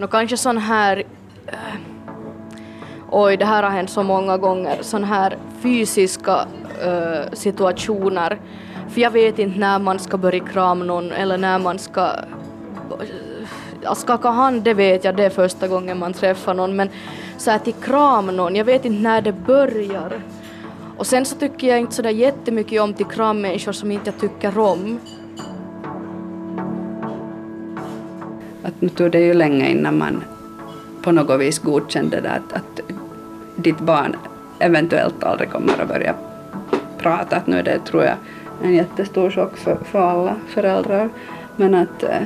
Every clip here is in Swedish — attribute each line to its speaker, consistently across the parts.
Speaker 1: Nå kanske sån här äh, oj det här har hänt så många gånger, sån här fysiska äh, situationer. För jag vet inte när man ska börja krama någon eller när man ska eh, att skaka hand det vet jag, det är första gången man träffar någon men så att till kram någon, jag vet inte när det börjar. Och sen så tycker jag inte sådär jättemycket om till krammänniskor som inte jag tycker om.
Speaker 2: Nu tog det ju länge innan man på något vis godkände det att, att ditt barn eventuellt aldrig kommer att börja prata. Att nu är det, tror jag, en jättestor chock för, för alla föräldrar. Men att eh,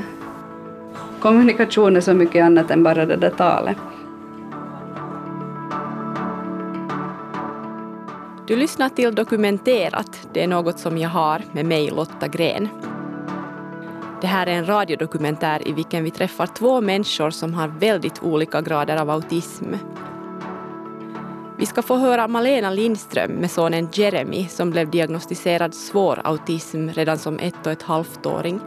Speaker 2: kommunikation är så mycket annat än bara det där talet.
Speaker 3: Du lyssnar till Dokumenterat. Det är något som jag har med mig, Lotta Gren. Det här är en radiodokumentär i vilken vi träffar två människor som har väldigt olika grader av autism. Vi ska få höra Malena Lindström med sonen Jeremy som blev diagnostiserad svår autism redan som ett och ett halvt-åring.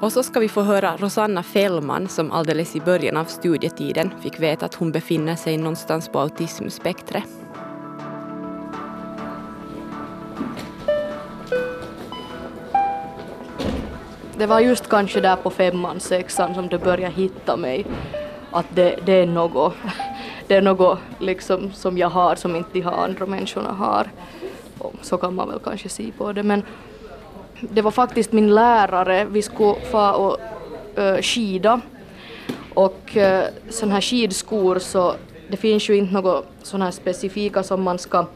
Speaker 3: Och så ska vi få höra Rosanna Fällman som alldeles i början av studietiden fick veta att hon befinner sig någonstans på autismspektret.
Speaker 1: Det var just kanske där på femman, sexan som det började hitta mig. Att det, det är något, det är något liksom som jag har som inte de här andra människorna har. Och så kan man väl kanske se på det. Men det var faktiskt min lärare, vi skulle få och uh, skida. Och eh, uh, sådana här skidskor så det finns ju inte något sådana här specifika som man ska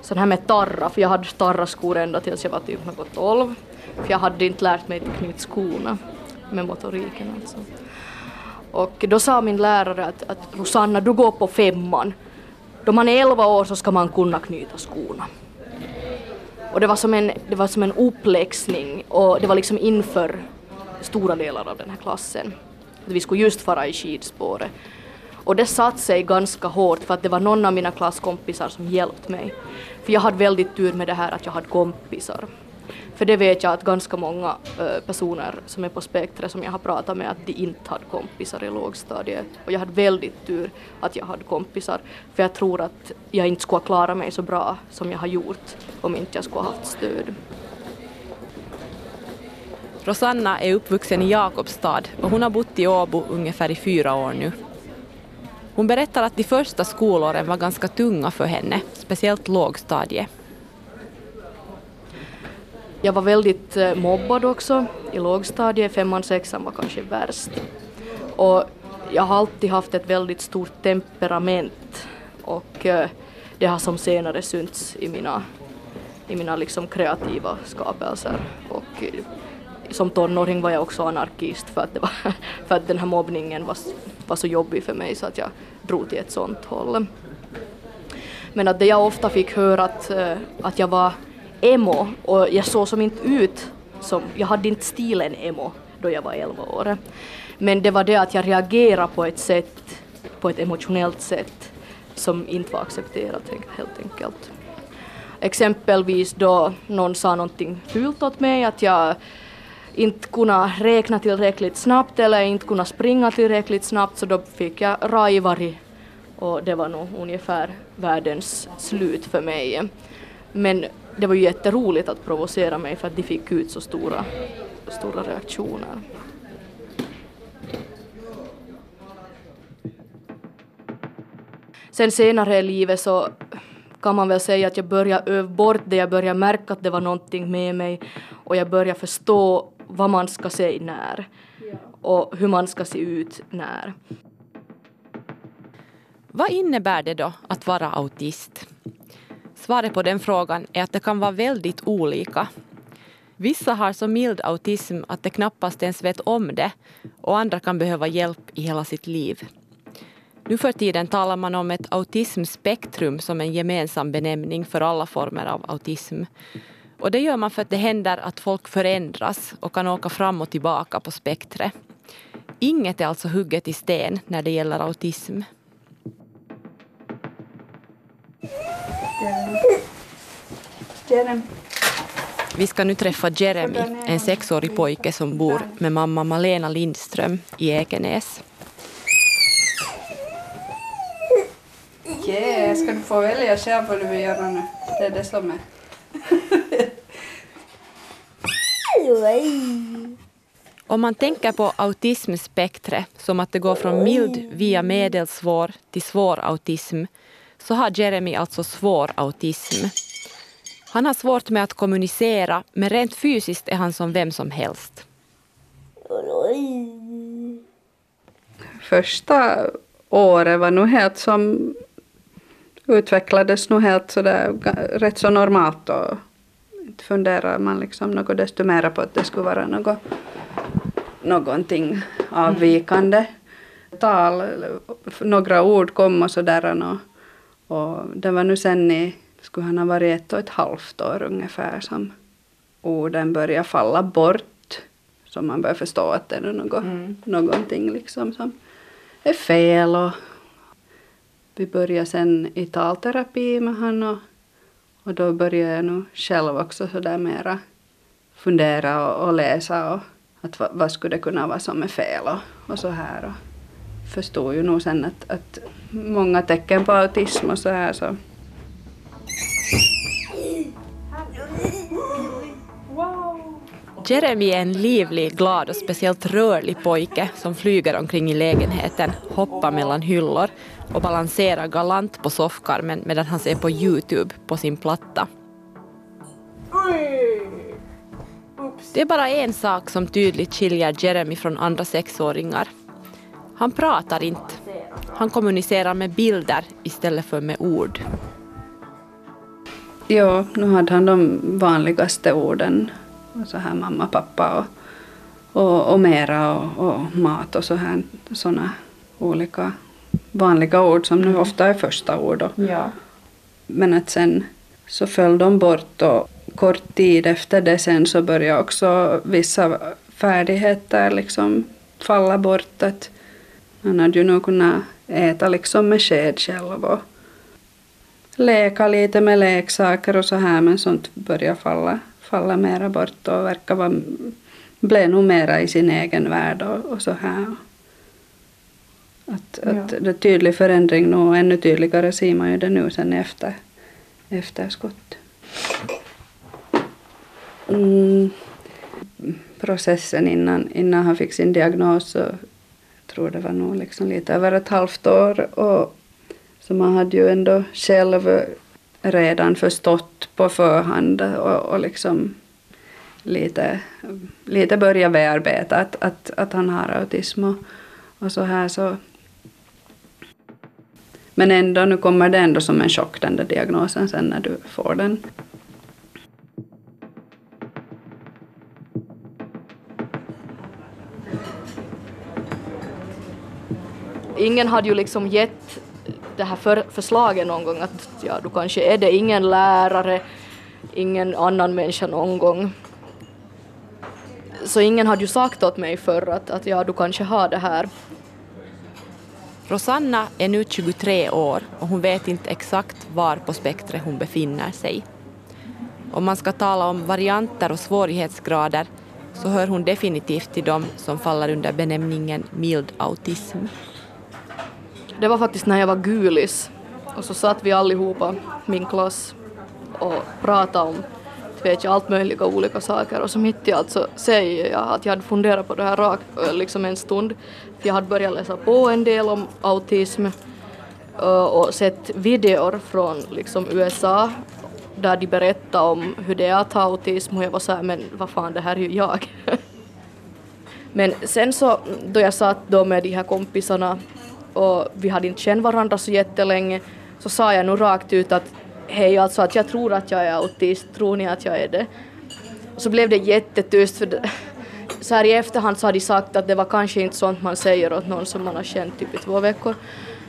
Speaker 1: sådana här med tarra, för jag hade tarra skor ända tills jag var typ något 12. För jag hade inte lärt mig att knyta skorna med motoriken alltså. Och då sa min lärare att, att Rosanna, du går på femman. Då man är 11 år så ska man kunna knyta skorna. Och det var som en, det var som en uppläxning och det var liksom inför stora delar av den här klassen. Att vi skulle just fara i skidspåret. Och det satt sig ganska hårt för att det var någon av mina klasskompisar som hjälpte mig. För jag hade väldigt tur med det här att jag hade kompisar. För det vet jag att ganska många eh, personer som är på spektret som jag har pratat med att de inte hade kompisar i lågstadiet. Och jag hade väldigt tur att jag hade kompisar. För jag tror att jag inte skulle ha klarat mig så bra som jag har gjort om inte jag skulle ha haft stöd.
Speaker 3: Rosanna är uppvuxen i Jakobstad och hon har bott i Åbo ungefär i fyra år nu. Hon berättar att de första skolåren var ganska tunga för henne, speciellt lågstadiet.
Speaker 1: Jag var väldigt eh, mobbad också i lågstadiet, femman, sexan var kanske värst. Och jag har alltid haft ett väldigt stort temperament och eh, det har som senare synts i mina, i mina liksom kreativa skapelser. Och eh, som tonåring var jag också anarkist för att, det var, för att den här mobbningen var, var så jobbig för mig så att jag drog till ett sånt håll. Men att det jag ofta fick höra att, att jag var emo och jag såg som inte ut som, jag hade inte stilen emo då jag var 11 år. Men det var det att jag reagerade på ett sätt, på ett emotionellt sätt som inte var accepterat helt enkelt. Exempelvis då någon sa någonting fult åt mig, att jag inte kunde räkna tillräckligt snabbt eller inte kunde springa tillräckligt snabbt så då fick jag rajvari och det var nog ungefär världens slut för mig. Men det var ju jätteroligt att provocera mig för att de fick ut så stora, stora reaktioner. Sen senare i livet så kan man väl säga att jag började öva bort det, jag började märka att det var någonting med mig och jag började förstå vad man ska säga när och hur man ska se ut när.
Speaker 3: Vad innebär det då att vara autist? Svaret på den frågan är att det kan vara väldigt olika. Vissa har så mild autism att de knappast ens vet om det och andra kan behöva hjälp i hela sitt liv. Nu för tiden talar man om ett autismspektrum som en gemensam benämning för alla former av autism. Och det gör man för att det händer att folk förändras och kan åka fram och tillbaka på spektret. Inget är alltså hugget i sten när det gäller autism. Vi ska nu träffa Jeremy, en sexårig pojke som bor med mamma Malena Lindström i Ekenäs.
Speaker 2: Yeah, ska du få välja själv vad du vill göra nu? Det är det som är.
Speaker 3: Om man tänker på autismspektret som att det går från mild via medelsvår till svår autism så har Jeremy alltså svår autism. Han har svårt med att kommunicera men rent fysiskt är han som vem som helst.
Speaker 2: Första året var nog helt som utvecklades nog helt sådär rätt så normalt och inte funderar man liksom något desto mer på att det skulle vara något, någonting avvikande. Tal, några ord kom och sådär och, och det var nu sen i, skulle han ha varit ett och ett halvt år ungefär som orden började falla bort. Så man börjar förstå att det är något, mm. någonting liksom som är fel och vi började sen i talterapi med honom och, och då började jag nog själv också sådär mera fundera och, och läsa och att vad, vad, skulle det kunna vara som är fel och, och så här. Och förstod ju nog sen att, att många tecken på autism och så här så
Speaker 3: Jeremy är en livlig, glad och speciellt rörlig pojke som flyger omkring i lägenheten, hoppar mellan hyllor och balanserar galant på soffkarmen medan han ser på Youtube på sin platta. Det är bara en sak som tydligt skiljer Jeremy från andra sexåringar. Han pratar inte. Han kommunicerar med bilder istället för med ord.
Speaker 2: Ja, nu hade han de vanligaste orden. Så här mamma, pappa och, och, och mera och, och mat och så här, såna olika vanliga ord som nu ofta är första ord.
Speaker 3: Ja.
Speaker 2: Men att sen så föll de bort och kort tid efter det sen så började också vissa färdigheter liksom falla bort. Att han hade ju nog kunnat äta liksom med sked själv och leka lite med leksaker och så här men sånt började falla, falla mera bort och verkar vara, blev nog mera i sin egen värld och, och så här. Att, ja. att det är tydlig förändring och ännu tydligare ser man ju det nu sen efter efterskott. Mm. Processen innan, innan han fick sin diagnos så tror det var nog liksom lite över ett halvt år och så man hade ju ändå själv redan förstått på förhand och, och liksom lite, lite börjat bearbeta att, att, att han har autism och, och så här så men ändå, nu kommer det ändå som en chock den där diagnosen sen när du får den.
Speaker 1: Ingen hade ju liksom gett det här för, förslaget någon gång att ja, du kanske är det, ingen lärare, ingen annan människa någon gång. Så ingen hade ju sagt åt mig förr att, att ja, du kanske har det här.
Speaker 3: Rosanna är nu 23 år och hon vet inte exakt var på spektret hon befinner sig. Om man ska tala om varianter och svårighetsgrader så hör hon definitivt till dem som faller under benämningen mild autism.
Speaker 1: Det var faktiskt när jag var gulis och så satt vi allihopa, min klass, och pratade om vet jag, allt möjliga olika saker och så mitt i allt så säger jag att jag hade funderat på det här rakt, eh, liksom en stund. För jag hade börjat läsa på en del om autism eh, och sett videor från liksom USA där de berättade om hur det är att ha autism och jag var så här, men vad fan det här är ju jag. men sen så då jag satt då med de här kompisarna och vi hade inte känt varandra så jättelänge så sa jag nog rakt ut att hej alltså att jag tror att jag är autist, tror ni att jag är det? Och så blev det jättetyst för det, så här i efterhand så har de sagt att det var kanske inte sånt man säger åt någon som man har känt typ i två veckor.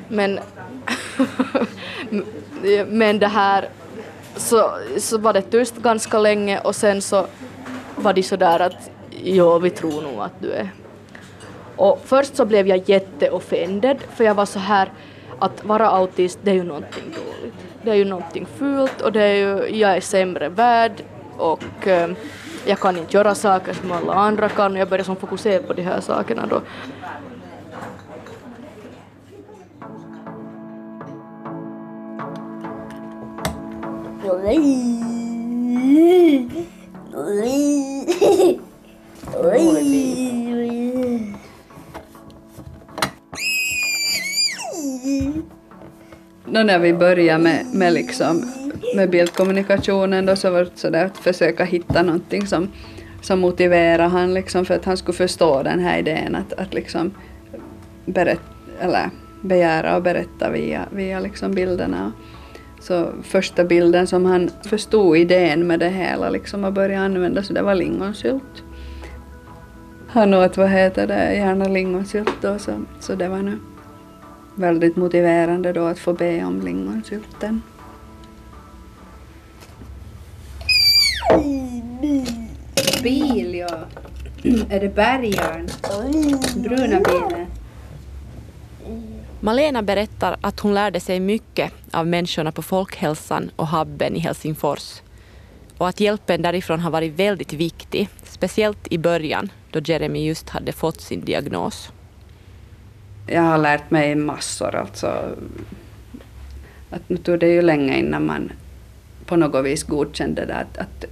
Speaker 1: Men, men det här så, så var det tyst ganska länge och sen så var de sådär att jo, vi tror nog att du är. Och först så blev jag jätteoffended för jag var så här att vara autist det är ju någonting dåligt. Det är ju någonting fult och det är ju, jag är sämre värd och eh, jag kan inte göra saker som alla andra kan och jag började som fokusera på de här sakerna då.
Speaker 2: Då när vi började med, med, liksom, med bildkommunikationen då så var det sådär att försöka hitta någonting som, som motiverade han liksom för att han skulle förstå den här idén att, att liksom berätt, eller begära och berätta via, via liksom bilderna. Så första bilden som han förstod idén med det hela liksom och började använda så det var lingonsylt. Han åt, vad heter det, gärna lingonsylt då så, så det var nu väldigt motiverande då att få be om lingonsylten.
Speaker 4: Bil, ja. Är det bergaren? Bruna bilen?
Speaker 3: Malena berättar att hon lärde sig mycket av människorna på Folkhälsan och Habben i Helsingfors och att hjälpen därifrån har varit väldigt viktig, speciellt i början då Jeremy just hade fått sin diagnos.
Speaker 2: Jag har lärt mig massor alltså. Att nu tog det ju länge innan man på något vis godkände det att, att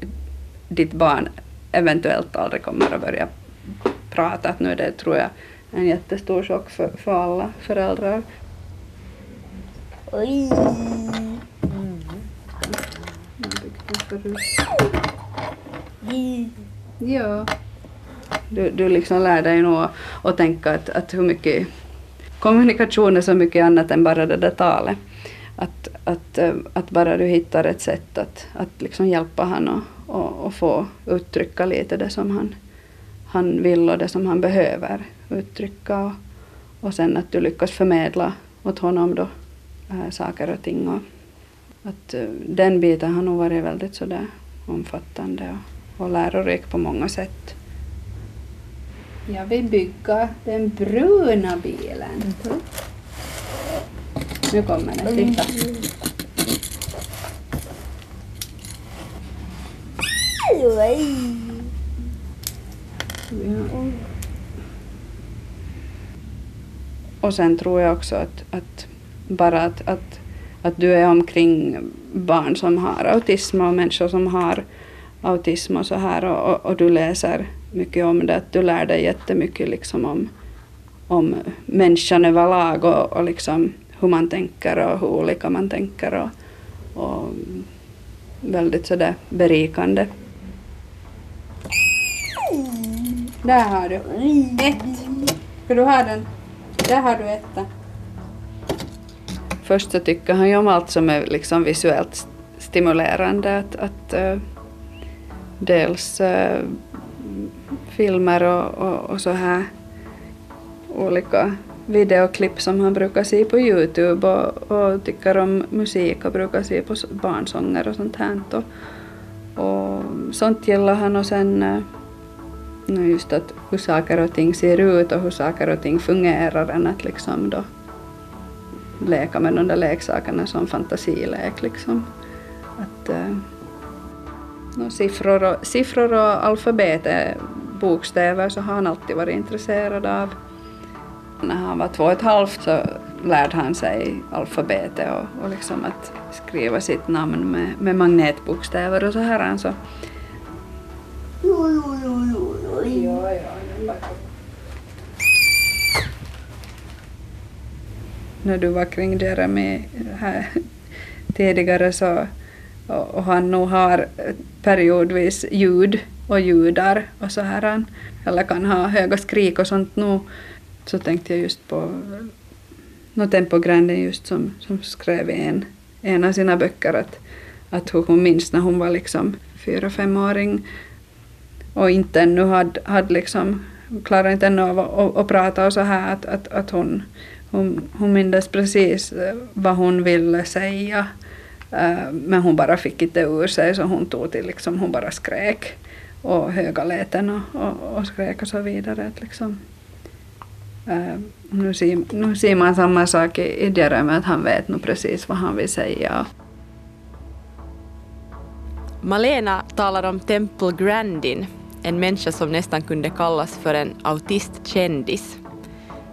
Speaker 2: ditt barn eventuellt aldrig kommer att börja prata. Att nu är det, tror jag, en jättestor chock för, för alla föräldrar.
Speaker 4: Oj.
Speaker 2: Ja. Du, du liksom lär dig nog att, att tänka att, att hur mycket kommunikation är så mycket annat än bara det där talet. Att, att, eh, att bara du hittar ett sätt att, att liksom hjälpa honom och, och, och få uttrycka lite det som han, han vill och det som han behöver uttrycka. Och, och sen att du lyckas förmedla åt honom då äh, saker och ting. Och, att äh, den biten har nog varit väldigt sådär omfattande och, och lärorik på många sätt.
Speaker 4: Jag vill bygga den bruna bilen. Nu kommer den, titta.
Speaker 2: Och sen tror jag också att, att bara att, att, att du är omkring barn som har autism och människor som har autism och så här och, och, och du läser mycket om det, att du lär dig jättemycket liksom om, om människan överlag och, och liksom hur man tänker och hur olika man tänker och, och väldigt sådär berikande.
Speaker 4: Där har du ett. Ska du ha den? Där har du ettan.
Speaker 2: Först så tycker han ju om allt som är liksom visuellt stimulerande. Att, att uh, dels uh, filmer och, och, och, så här olika videoklipp som han brukar se på Youtube och, och tycker om musik och brukar se på barnsånger och sånt här. Och, och sånt gillar han och sen eh, just att hur saker och ting ser ut och hur saker och ting fungerar än att liksom då leka med de där leksakerna som fantasilek liksom. Att, eh, no, siffror, och, siffror och alfabet är bokstäver så har han alltid varit intresserad av. När han var två och ett halvt så lärde han sig alfabetet och, och liksom att skriva sitt namn med, med magnetbokstäver och så här. Så.
Speaker 4: Jo, jo, jo, jo, jo. Ja, ja,
Speaker 2: När du var kring Jeremy här tidigare så och han nog har eh, periodvis ljud och ljudar och så här. Eller kan ha höga skrik och sånt nu så tänkte jag just på eh, no Tempogränden just som, som skrev i en, en av sina böcker att, att hur hon minns när hon var liksom fyra, femåring. Och inte ännu hade, hade liksom, klarade inte ännu av att, att prata och så här att, att, att hon, hon, hon mindes precis eh, vad hon ville säga. Eh, men hon bara fick inte ur sig så hon tog till liksom, hon bara skrek och höga läten och, och, och skrek och så vidare. Att liksom, eh, nu, ser, nu ser man samma sak i, i Jeremy, att han vet nog precis vad han vill säga.
Speaker 3: Malena talar om Temple Grandin, en människa som nästan kunde kallas för en autistkändis.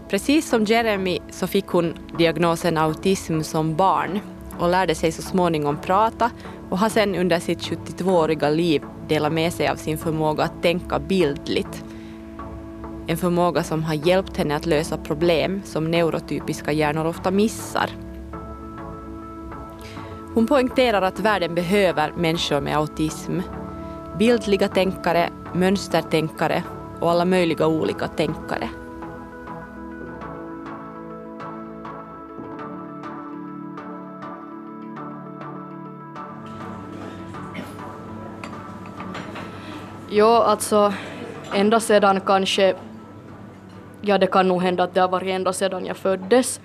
Speaker 3: Precis som Jeremy så fick hon diagnosen autism som barn och lärde sig så småningom prata och har sedan under sitt 72-åriga liv delat med sig av sin förmåga att tänka bildligt. En förmåga som har hjälpt henne att lösa problem som neurotypiska hjärnor ofta missar. Hon poängterar att världen behöver människor med autism. Bildliga tänkare, mönstertänkare och alla möjliga olika tänkare.
Speaker 1: Jo, alltså ända sedan kanske, ja det kan nog hända att det har varit ända sedan jag föddes,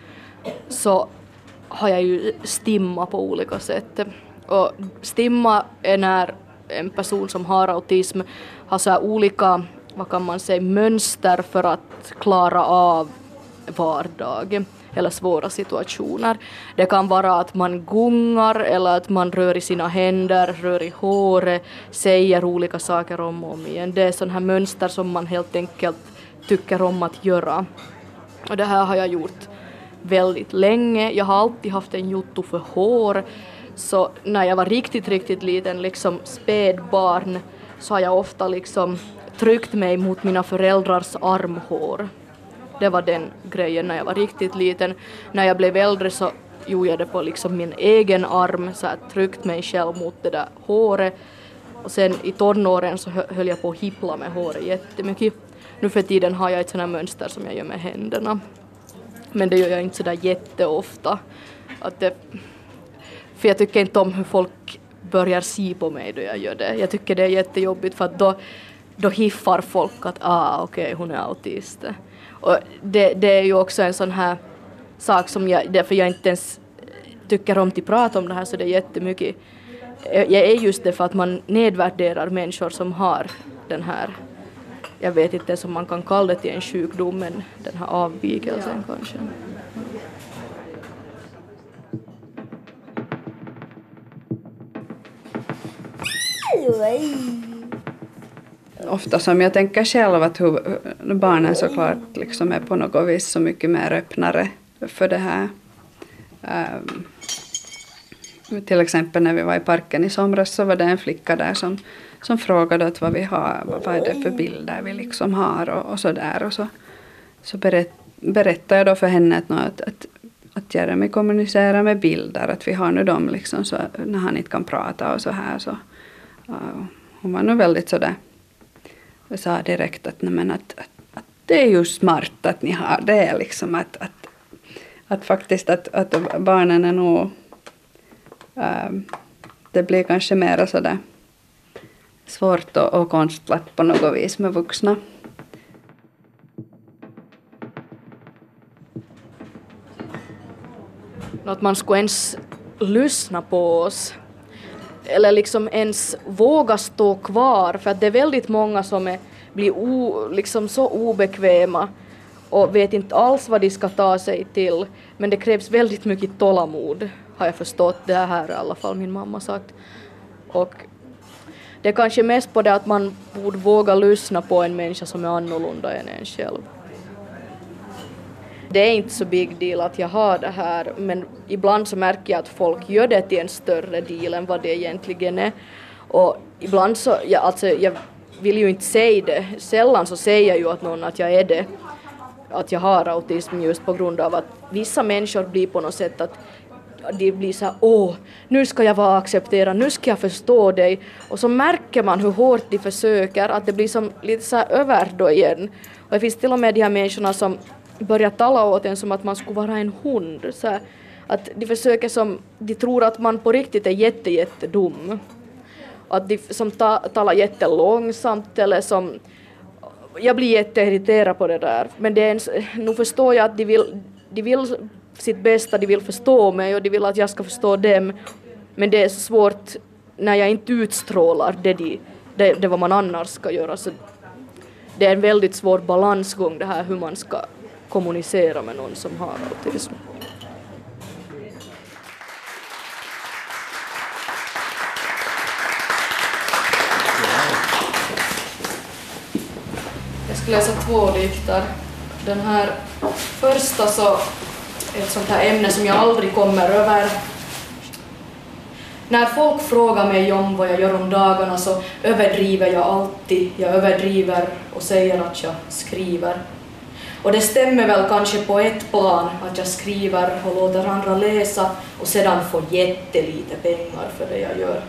Speaker 1: så har jag ju stimma på olika sätt. Och stimma är när en person som har autism har så olika, vad kan man säga, mönster för att klara av vardagen eller svåra situationer. Det kan vara att man gungar eller att man rör i sina händer, rör i håret, säger olika saker om och om igen. Det är sådana här mönster som man helt enkelt tycker om att göra. Och det här har jag gjort väldigt länge. Jag har alltid haft en jotto för hår. Så när jag var riktigt, riktigt liten, liksom spädbarn, så har jag ofta liksom tryckt mig mot mina föräldrars armhår. Det var den grejen när jag var riktigt liten. När jag blev äldre så gjorde jag det på liksom min egen arm, så jag tryckte mig själv mot det där håret. Och sen i tonåren så höll jag på att hippla med håret jättemycket. Nu för tiden har jag ett sådant här mönster som jag gör med händerna. Men det gör jag inte sådär jätteofta. Att det, för jag tycker inte om hur folk börjar se på mig då jag gör det. Jag tycker det är jättejobbigt för att då, då hiffar folk att ah okej okay, hon är autist. Och det, det är ju också en sån här sak som jag, därför jag inte ens tycker om att prata om det här så det är jättemycket. Jag är just det för att man nedvärderar människor som har den här, jag vet inte ens om man kan kalla det till en sjukdom, men den här avvikelsen ja. kanske
Speaker 2: ofta som jag tänker själv att hur barnen såklart liksom är på något vis så mycket mer öppnare för det här. Um, till exempel när vi var i parken i somras så var det en flicka där som, som frågade att vad vi har, vad är det för bilder vi liksom har och, och så där. Och så, så berätt, berättade jag då för henne att, att, att, att Jeremy kommunicerar med bilder, att vi har nu dem liksom så när han inte kan prata och så här så. Uh, hon var nog väldigt sådär och sa direkt att, nej, men att, att, att, det är ju smart att ni har det. Liksom, att, att, att faktiskt att, att barnen är nog... Äh, det blir kanske mer sådär svårt och, och konstlat på något vis med vuxna.
Speaker 1: Att man skulle ens lyssna på oss eller liksom ens våga stå kvar för att det är väldigt många som är, blir o, liksom så obekväma och vet inte alls vad de ska ta sig till. Men det krävs väldigt mycket tålamod har jag förstått. Det här i alla fall min mamma sagt. Och det är kanske mest på det att man borde våga lyssna på en människa som är annorlunda än en själv det är inte så big deal att jag har det här men ibland så märker jag att folk gör det till en större deal än vad det egentligen är. Och ibland så, ja, alltså jag vill ju inte säga det, sällan så säger jag ju att någon att jag är det, att jag har autism just på grund av att vissa människor blir på något sätt att de blir så här, åh, nu ska jag vara accepterad, nu ska jag förstå dig. Och så märker man hur hårt de försöker, att det blir som lite så här över då igen. Och det finns till och med de här människorna som börjar tala åt en som att man skulle vara en hund. Så här, att de försöker som, de tror att man på riktigt är jätte, jättedum. Att de som ta, talar jättelångsamt eller som jag blir jätteirriterad på det där. Men det är en, nu förstår jag att de vill, de vill sitt bästa, de vill förstå mig och de vill att jag ska förstå dem. Men det är så svårt när jag inte utstrålar det, de, det, det vad man annars ska göra. Så det är en väldigt svår balansgång det här hur man ska kommunicera med någon som har autism. Jag ska läsa två dikter. Den här första så är ett sånt här ämne som jag aldrig kommer över. När folk frågar mig om vad jag gör om dagarna så överdriver jag alltid. Jag överdriver och säger att jag skriver. Och det stämmer väl kanske på ett plan att jag skriver och låter andra läsa och sedan får jättelite pengar för det jag gör.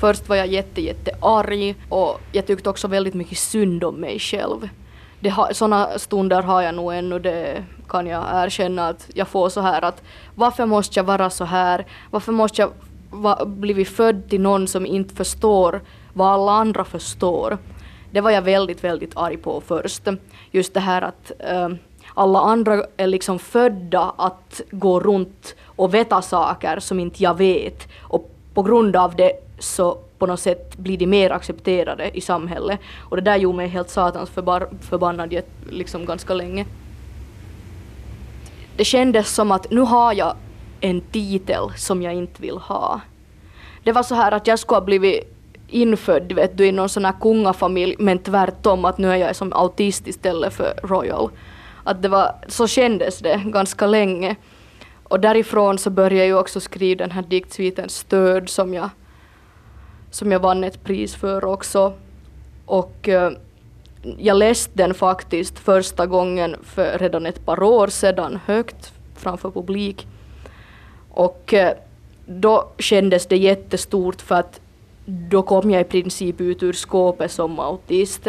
Speaker 1: Först var jag jätte, jätte arg och jag tyckte också väldigt mycket synd om mig själv. Sådana stunder har jag nog ännu, det kan jag erkänna att jag får så här att varför måste jag vara så här? Varför måste jag va, blivit född till någon som inte förstår vad alla andra förstår? Det var jag väldigt, väldigt arg på först. Just det här att äh, alla andra är liksom födda att gå runt och veta saker som inte jag vet och på grund av det så på något sätt blir de mer accepterade i samhället. Och det där gjorde mig helt satans förbar, förbannad liksom ganska länge. Det kändes som att nu har jag en titel som jag inte vill ha. Det var så här att jag skulle ha blivit infödd vet du, i någon sån här kungafamilj men tvärtom att nu är jag som autist istället för royal. Att det var, så kändes det ganska länge. Och därifrån så började jag också skriva den här diktsviten Stöd som jag, som jag vann ett pris för också. Och eh, jag läste den faktiskt första gången för redan ett par år sedan högt framför publik. Och eh, då kändes det jättestort för att då kom jag i princip ut ur skåpet som autist.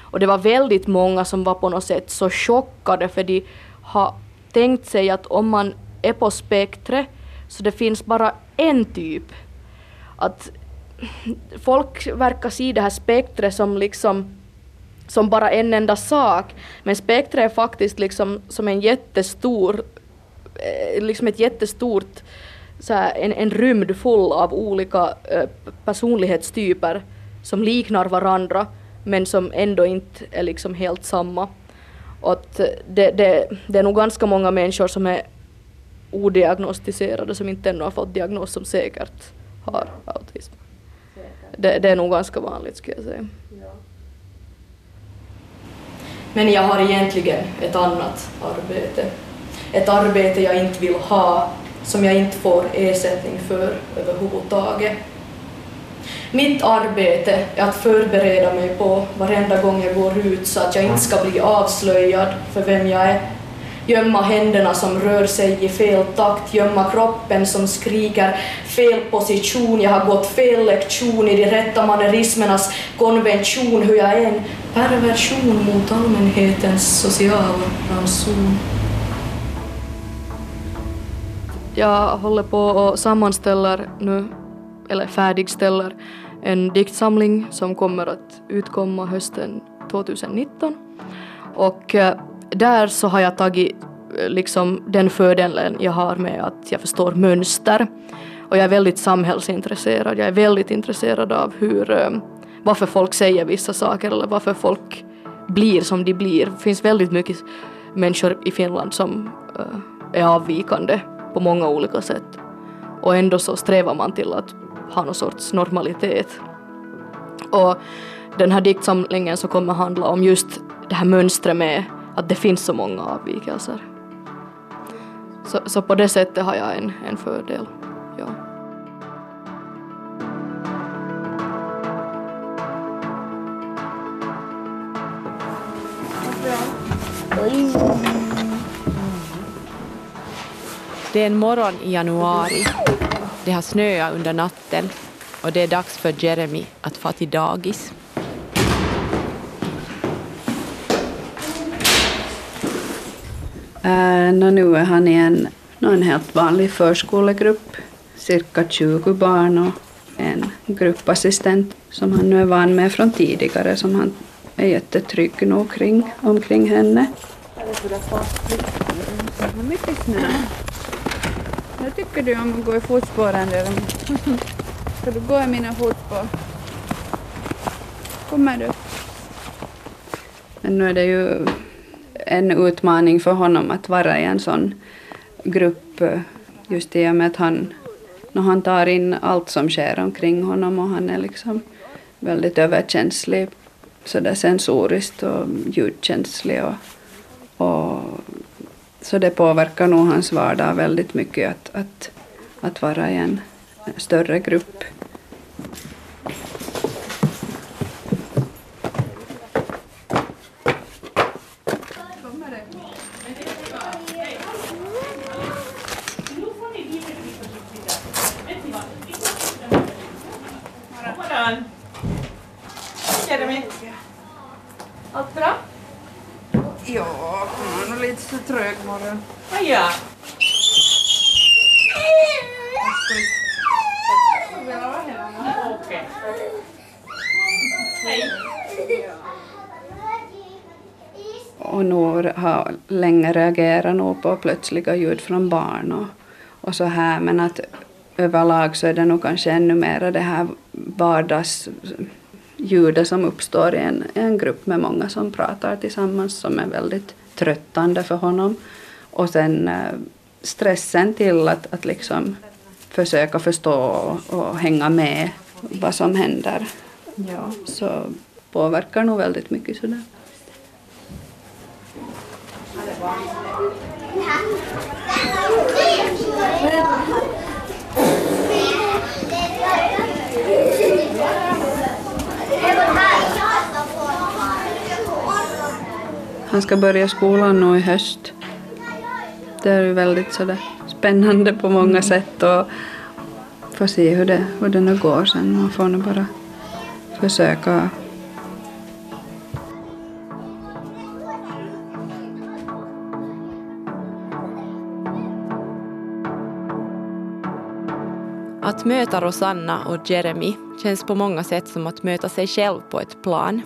Speaker 1: Och det var väldigt många som var på något sätt så chockade för de har tänkt sig att om man är på spektret så det finns bara en typ. Att folk verkar se det här spektret som liksom som bara en enda sak. Men spektret är faktiskt liksom som en jättestor, eh, liksom ett jättestort så här, en, en rymd full av olika äh, personlighetstyper som liknar varandra men som ändå inte är liksom helt samma. Och att det, det, det är nog ganska många människor som är odiagnostiserade som inte ännu har fått diagnos som säkert har autism. Det, det, är nog ganska vanligt skulle jag säga. Men jag har egentligen ett annat arbete. Ett arbete jag inte vill ha som jag inte får ersättning för överhuvudtaget. Mitt arbete är att förbereda mig på varenda gång jag går ut så att jag inte ska bli avslöjad för vem jag är. Gömma händerna som rör sig i fel takt, gömma kroppen som skriker fel position, jag har gått fel lektion i de rätta manerismernas konvention, hur jag är en perversion mot allmänhetens sociala ranson. Jag håller på och sammanställer nu, eller färdigställer, en diktsamling som kommer att utkomma hösten 2019. Och eh, där så har jag tagit eh, liksom den fördelen jag har med att jag förstår mönster. Och jag är väldigt samhällsintresserad. Jag är väldigt intresserad av hur, eh, varför folk säger vissa saker eller varför folk blir som de blir. Det finns väldigt mycket människor i Finland som är avvikande på många olika sätt. Och ändå så strävar man till att ha någon sorts normalitet. Och den här diktsamlingen så kommer handla om just det här mönstret med att det finns så många avvikelser. Så, så på det sättet har jag en, en fördel. Ja.
Speaker 3: Oj. Det är en morgon i januari. Det har snöat under natten och det är dags för Jeremy att få till dagis.
Speaker 2: Uh, nu är han i en, en helt vanlig förskolegrupp, cirka 20 barn och en gruppassistent som han nu är van med från tidigare som han är jättetrygg nog kring, omkring henne. Mycket snö. Vad tycker du om att gå i fotspåren? Ska du gå i mina fotspår? Kommer du? Men nu är det ju en utmaning för honom att vara i en sån grupp eh, just i och med att han, när han tar in allt som sker omkring honom och han är liksom väldigt överkänslig sådär sensoriskt och ljudkänslig och, och så det påverkar nog hans vardag väldigt mycket att, att att vara i en större grupp.
Speaker 3: Allt bra?
Speaker 4: Ja, hon är lite så trög morgon.
Speaker 3: Ah, ja. Okej. Hej.
Speaker 2: Och Nour har länge reagerat nog på plötsliga ljud från barn och, och så här men att överlag så är det nog kanske ännu mer det här vardagsljudet som uppstår i en, en grupp med många som pratar tillsammans som är väldigt tröttande för honom. Och sen eh, stressen till att, att liksom försöka förstå och, och hänga med vad som händer. Ja, så påverkar nog väldigt mycket sådär. Han ska börja skolan nu i höst. Det är väldigt sådär spännande på många sätt och får se hur det, hur det nu går sen. Man får nog bara försöka
Speaker 3: Att möta Rosanna och Jeremy känns på många sätt som att möta sig själv på ett plan.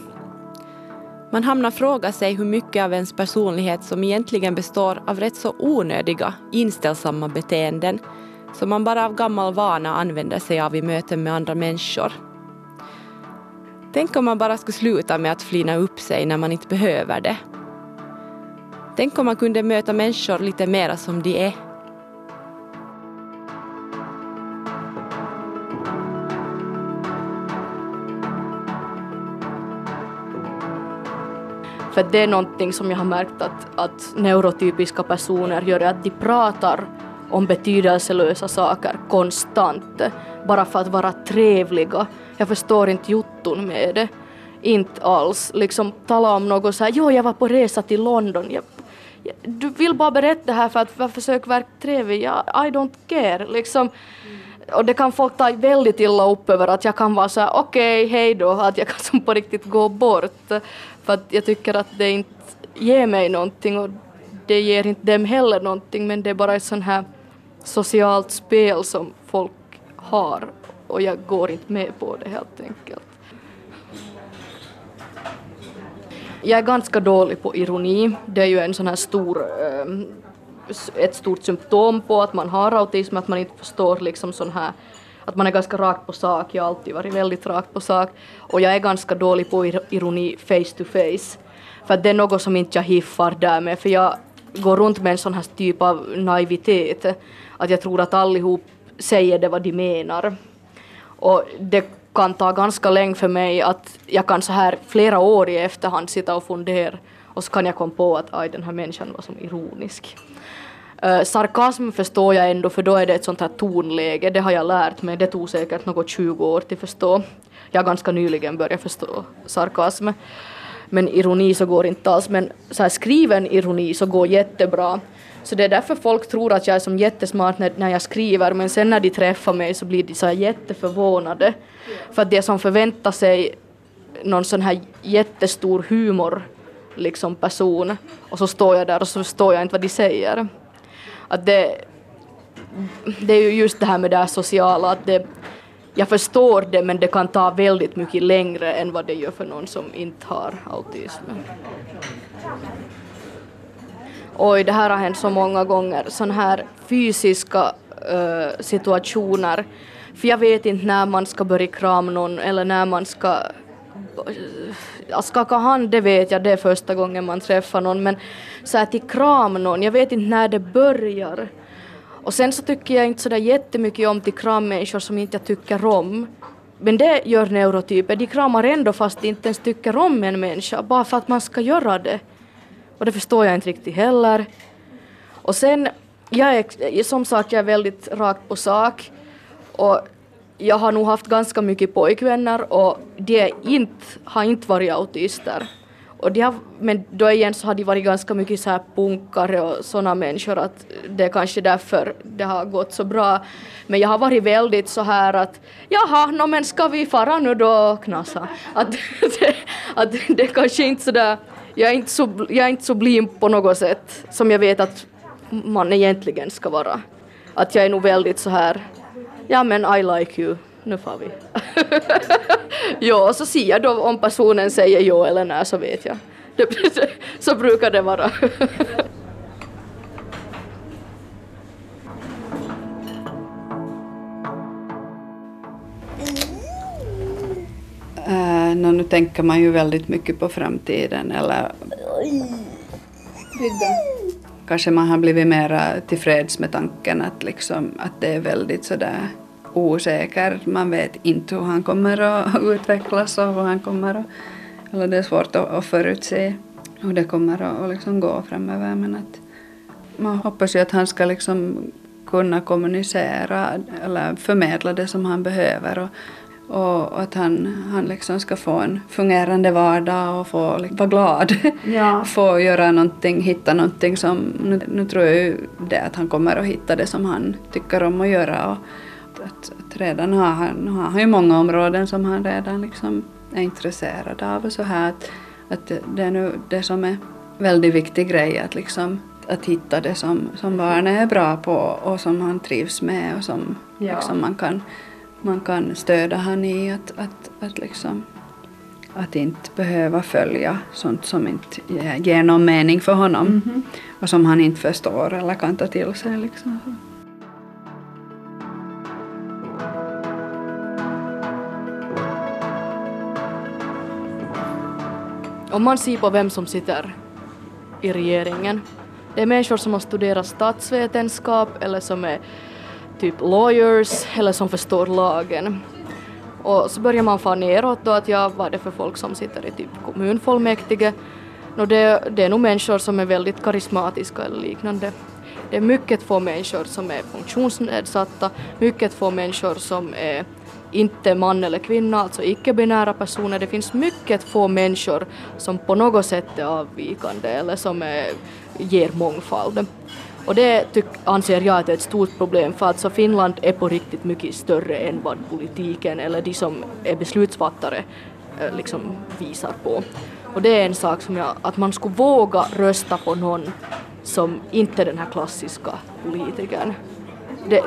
Speaker 3: Man hamnar fråga sig hur mycket av ens personlighet som egentligen består av rätt så onödiga, inställsamma beteenden som man bara av gammal vana använder sig av i möten med andra människor. Tänk om man bara skulle sluta med att flina upp sig när man inte behöver det. Tänk om man kunde möta människor lite mera som de är
Speaker 1: För det är någonting som jag har märkt att, att neurotypiska personer gör, att de pratar om betydelselösa saker konstant, bara för att vara trevliga. Jag förstår inte jotton med det. Inte alls. Liksom tala om något så här, jo jag var på resa till London. Jag, jag, du vill bara berätta det här för att, försöka verka trevlig. Jag, I don't care. Liksom. Och det kan folk ta väldigt illa upp över att jag kan vara så här, okej, okay, hej då, att jag kan som på riktigt gå bort. För att jag tycker att det inte ger mig någonting och det ger inte dem heller någonting men det är bara ett sånt här socialt spel som folk har och jag går inte med på det helt enkelt. Jag är ganska dålig på ironi. Det är ju en sån här stor, ehm, ett stort symptom på att man har autism, att man inte förstår liksom sån här att man är ganska rakt på sak, jag har alltid varit väldigt rakt på sak och jag är ganska dålig på ironi face to face. För att det är något som inte jag hiffar där med för jag går runt med en sån här typ av naivitet att jag tror att allihop säger det vad de menar. Och det kan ta ganska länge för mig att jag kan så här flera år i efterhand sitta och fundera och så kan jag komma på att aj den här människan var som ironisk. Uh, sarkasm förstår jag ändå för då är det ett sånt här tonläge, det har jag lärt mig, det tog säkert något 20 år till förstå. Jag har ganska nyligen börjat förstå sarkasm. Men ironi så går inte alls, men så här skriven ironi så går jättebra. Så det är därför folk tror att jag är som jättesmart när, när jag skriver men sen när de träffar mig så blir de så här jätteförvånade. För att de som förväntar sig någon sån här jättestor humor liksom person och så står jag där och så förstår jag inte vad de säger att det, det är ju just det här med det sociala, att det, jag förstår det men det kan ta väldigt mycket längre än vad det gör för någon som inte har autism. Oj, det här har hänt så många gånger, sådana här fysiska uh, situationer. För jag vet inte när man ska börja krama någon eller när man ska att skaka hand, det vet jag, det är första gången man träffar någon, men så här till kram någon, jag vet inte när det börjar. Och sen så tycker jag inte sådär jättemycket om till krammänniskor som inte jag tycker om. Men det gör neurotyper, de kramar ändå fast de inte ens tycker om en människa, bara för att man ska göra det. Och det förstår jag inte riktigt heller. Och sen jag är, som sagt, jag är väldigt rakt på sak. Och jag har nog haft ganska mycket pojkvänner och de inte, har inte varit autister. Och de har, men då igen så har de varit ganska mycket så här punkare och sådana människor att det är kanske därför det har gått så bra. Men jag har varit väldigt så här att jaha, no, men ska vi fara nu då och knasa? Att, det, att det kanske inte så där, jag är inte så, jag är inte så blind på något sätt som jag vet att man egentligen ska vara. Att jag är nog väldigt så här, ja men I like you, nu får vi. ja, så ser jag då om personen säger ja eller nej så vet jag. så brukar det vara.
Speaker 2: Uh, no, nu tänker man ju väldigt mycket på framtiden eller kanske man har blivit mera tillfreds med tanken att, liksom, att det är väldigt sådär osäker. Man vet inte hur han kommer att utvecklas och hur han kommer att... Eller det är svårt att, att förutse hur det kommer att liksom gå framöver men att man hoppas ju att han ska liksom kunna kommunicera eller förmedla det som han behöver och, och att han, han liksom ska få en fungerande vardag och få liksom, vara glad. Ja. få göra någonting, hitta någonting som, nu, nu tror jag ju det att han kommer att hitta det som han tycker om att göra och att, att redan har han, har han ju många områden som han redan liksom är intresserad av och så här att, att det är nu det som är väldigt viktig grej att liksom att hitta det som, som barnet är bra på och som han trivs med och som ja. liksom man kan man kan stödja han i att, att, att, liksom, att inte behöva följa sånt som inte ger någon mening för honom mm -hmm. och som han inte förstår eller kan ta till sig. Liksom.
Speaker 1: Om man ser på vem som sitter i regeringen, det är människor som har studerat statsvetenskap eller som är typ lawyers eller som förstår lagen. Och så börjar man få neråt då att ja, vad är det för folk som sitter i typ kommunfullmäktige? No, det, det är nog människor som är väldigt karismatiska eller liknande. Det är mycket få människor som är funktionsnedsatta, mycket få människor som är inte man eller kvinna, alltså icke-binära personer. Det finns mycket få människor som på något sätt är avvikande eller som är, ger mångfald. Och det tyck, anser jag är ett stort problem för alltså Finland är på riktigt mycket större än vad politiken eller de som är beslutsfattare eh, liksom visar på. Och det är en sak som jag, att man skulle våga rösta på någon som inte är den här klassiska politikern. Det,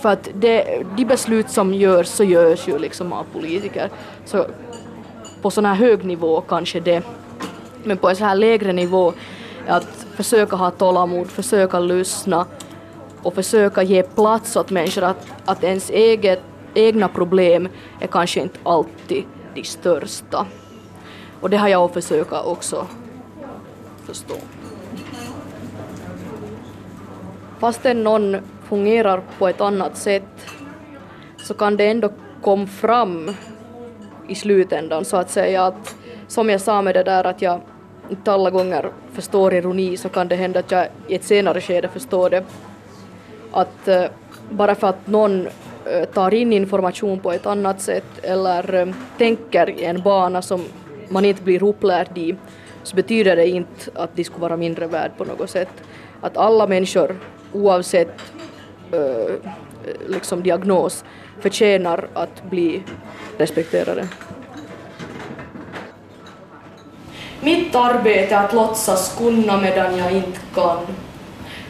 Speaker 1: för att det, de beslut som görs så görs ju liksom av politiker. Så på sån här hög nivå kanske det, men på en så här lägre nivå att försöka ha tålamod, försöka lyssna och försöka ge plats åt människor att, att ens eget, egna problem är kanske inte alltid de största. Och det har jag försökt också förstå. Fastän någon fungerar på ett annat sätt så kan det ändå komma fram i slutändan så att säga att som jag sa med det där att jag inte alla gånger förstår ironi så kan det hända att jag i ett senare skede förstår det. Att eh, bara för att någon eh, tar in information på ett annat sätt eller eh, tänker i en bana som man inte blir upplärd i så betyder det inte att de skulle vara mindre värd på något sätt. Att alla människor oavsett liksom diagnos förtjänar att bli respekterade. Mitt arbete är att låtsas kunna medan jag inte kan.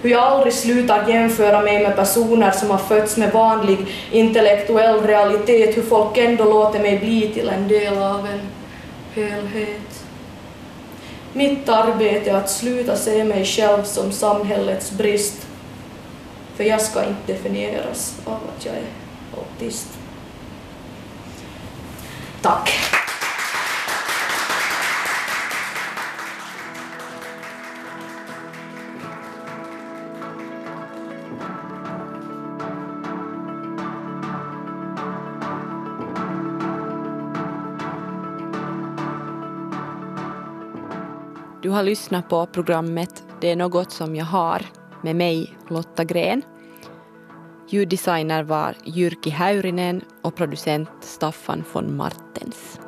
Speaker 1: Hur jag aldrig slutar jämföra mig med personer som har fötts med vanlig intellektuell realitet, hur folk ändå låter mig bli till en del av en helhet. Mitt arbete är att sluta se mig själv som samhällets brist, för jag ska inte definieras av att jag är autist. Tack.
Speaker 3: Du har lyssnat på programmet Det är något som jag har med mig, Lotta Gren. Ljuddesigner var Jyrki Häyrinen och producent Staffan von Martens.